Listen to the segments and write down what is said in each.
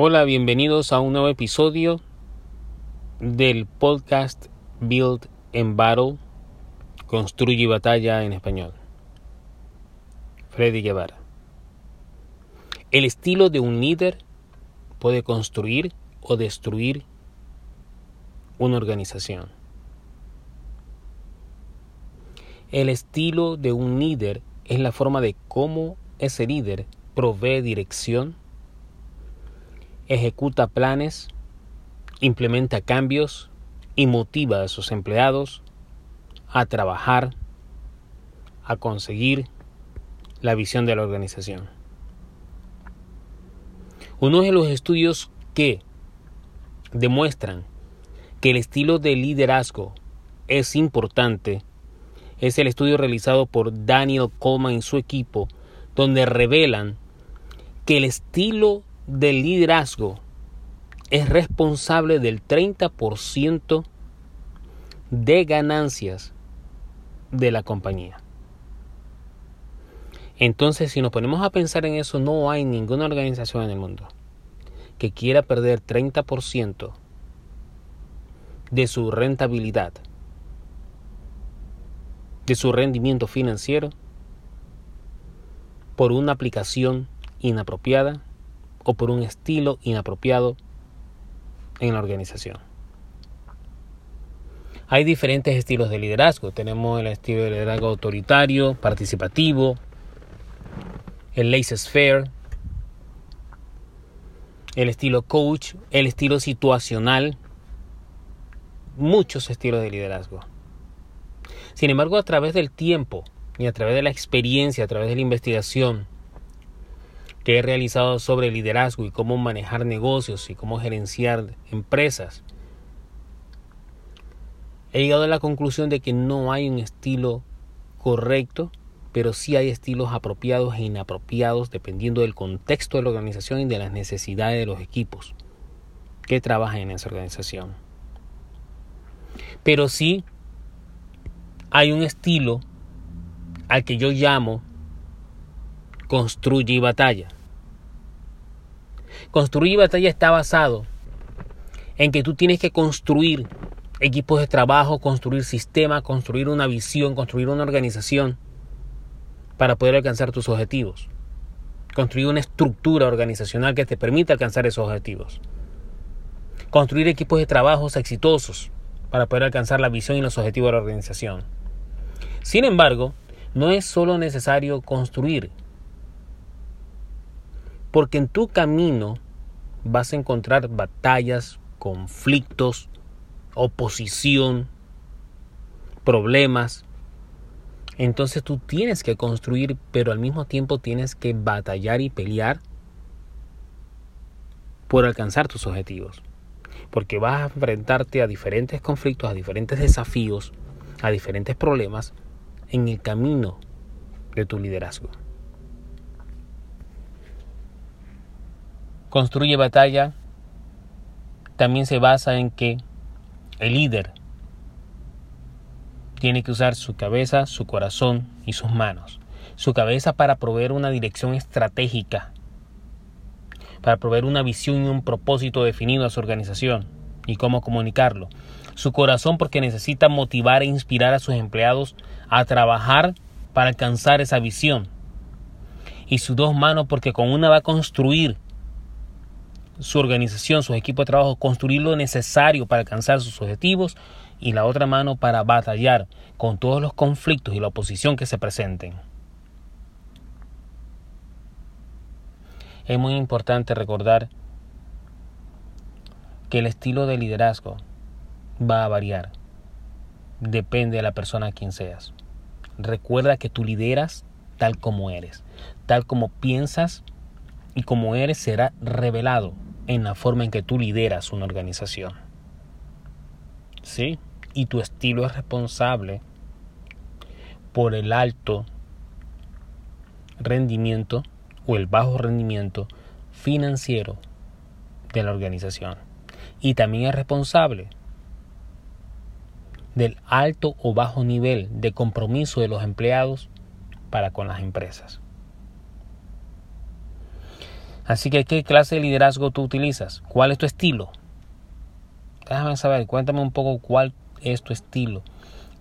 Hola, bienvenidos a un nuevo episodio del podcast Build and Battle, Construye Batalla en español. Freddy Guevara. El estilo de un líder puede construir o destruir una organización. El estilo de un líder es la forma de cómo ese líder provee dirección ejecuta planes, implementa cambios y motiva a sus empleados a trabajar, a conseguir la visión de la organización. Uno de los estudios que demuestran que el estilo de liderazgo es importante es el estudio realizado por Daniel Coleman y su equipo, donde revelan que el estilo del liderazgo es responsable del 30% de ganancias de la compañía. Entonces, si nos ponemos a pensar en eso, no hay ninguna organización en el mundo que quiera perder 30% de su rentabilidad, de su rendimiento financiero, por una aplicación inapropiada o por un estilo inapropiado en la organización. Hay diferentes estilos de liderazgo. Tenemos el estilo de liderazgo autoritario, participativo, el laissez-faire, el estilo coach, el estilo situacional, muchos estilos de liderazgo. Sin embargo, a través del tiempo y a través de la experiencia, a través de la investigación, que he realizado sobre liderazgo y cómo manejar negocios y cómo gerenciar empresas, he llegado a la conclusión de que no hay un estilo correcto, pero sí hay estilos apropiados e inapropiados dependiendo del contexto de la organización y de las necesidades de los equipos que trabajan en esa organización. Pero sí hay un estilo al que yo llamo construye y batalla. Construir batalla está basado en que tú tienes que construir equipos de trabajo, construir sistemas, construir una visión, construir una organización para poder alcanzar tus objetivos. Construir una estructura organizacional que te permita alcanzar esos objetivos. Construir equipos de trabajos exitosos para poder alcanzar la visión y los objetivos de la organización. Sin embargo, no es solo necesario construir, porque en tu camino vas a encontrar batallas, conflictos, oposición, problemas. Entonces tú tienes que construir, pero al mismo tiempo tienes que batallar y pelear por alcanzar tus objetivos. Porque vas a enfrentarte a diferentes conflictos, a diferentes desafíos, a diferentes problemas en el camino de tu liderazgo. Construye batalla también se basa en que el líder tiene que usar su cabeza, su corazón y sus manos. Su cabeza para proveer una dirección estratégica, para proveer una visión y un propósito definido a su organización y cómo comunicarlo. Su corazón porque necesita motivar e inspirar a sus empleados a trabajar para alcanzar esa visión. Y sus dos manos porque con una va a construir su organización, su equipo de trabajo, construir lo necesario para alcanzar sus objetivos y la otra mano para batallar con todos los conflictos y la oposición que se presenten. Es muy importante recordar que el estilo de liderazgo va a variar. Depende de la persona a quien seas. Recuerda que tú lideras tal como eres, tal como piensas y como eres será revelado en la forma en que tú lideras una organización. ¿Sí? Y tu estilo es responsable por el alto rendimiento o el bajo rendimiento financiero de la organización. Y también es responsable del alto o bajo nivel de compromiso de los empleados para con las empresas. Así que, ¿qué clase de liderazgo tú utilizas? ¿Cuál es tu estilo? Déjame saber, cuéntame un poco cuál es tu estilo.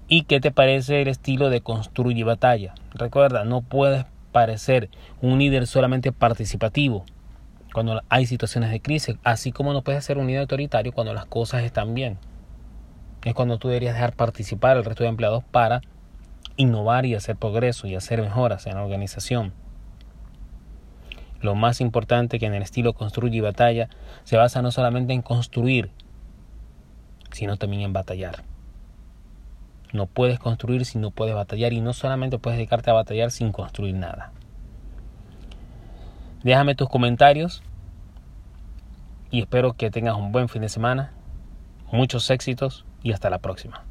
¿Y qué te parece el estilo de construye batalla? Recuerda, no puedes parecer un líder solamente participativo cuando hay situaciones de crisis, así como no puedes ser un líder autoritario cuando las cosas están bien. Es cuando tú deberías dejar participar al resto de empleados para innovar y hacer progreso y hacer mejoras en la organización. Lo más importante que en el estilo construye y batalla se basa no solamente en construir, sino también en batallar. No puedes construir si no puedes batallar y no solamente puedes dedicarte a batallar sin construir nada. Déjame tus comentarios y espero que tengas un buen fin de semana, muchos éxitos y hasta la próxima.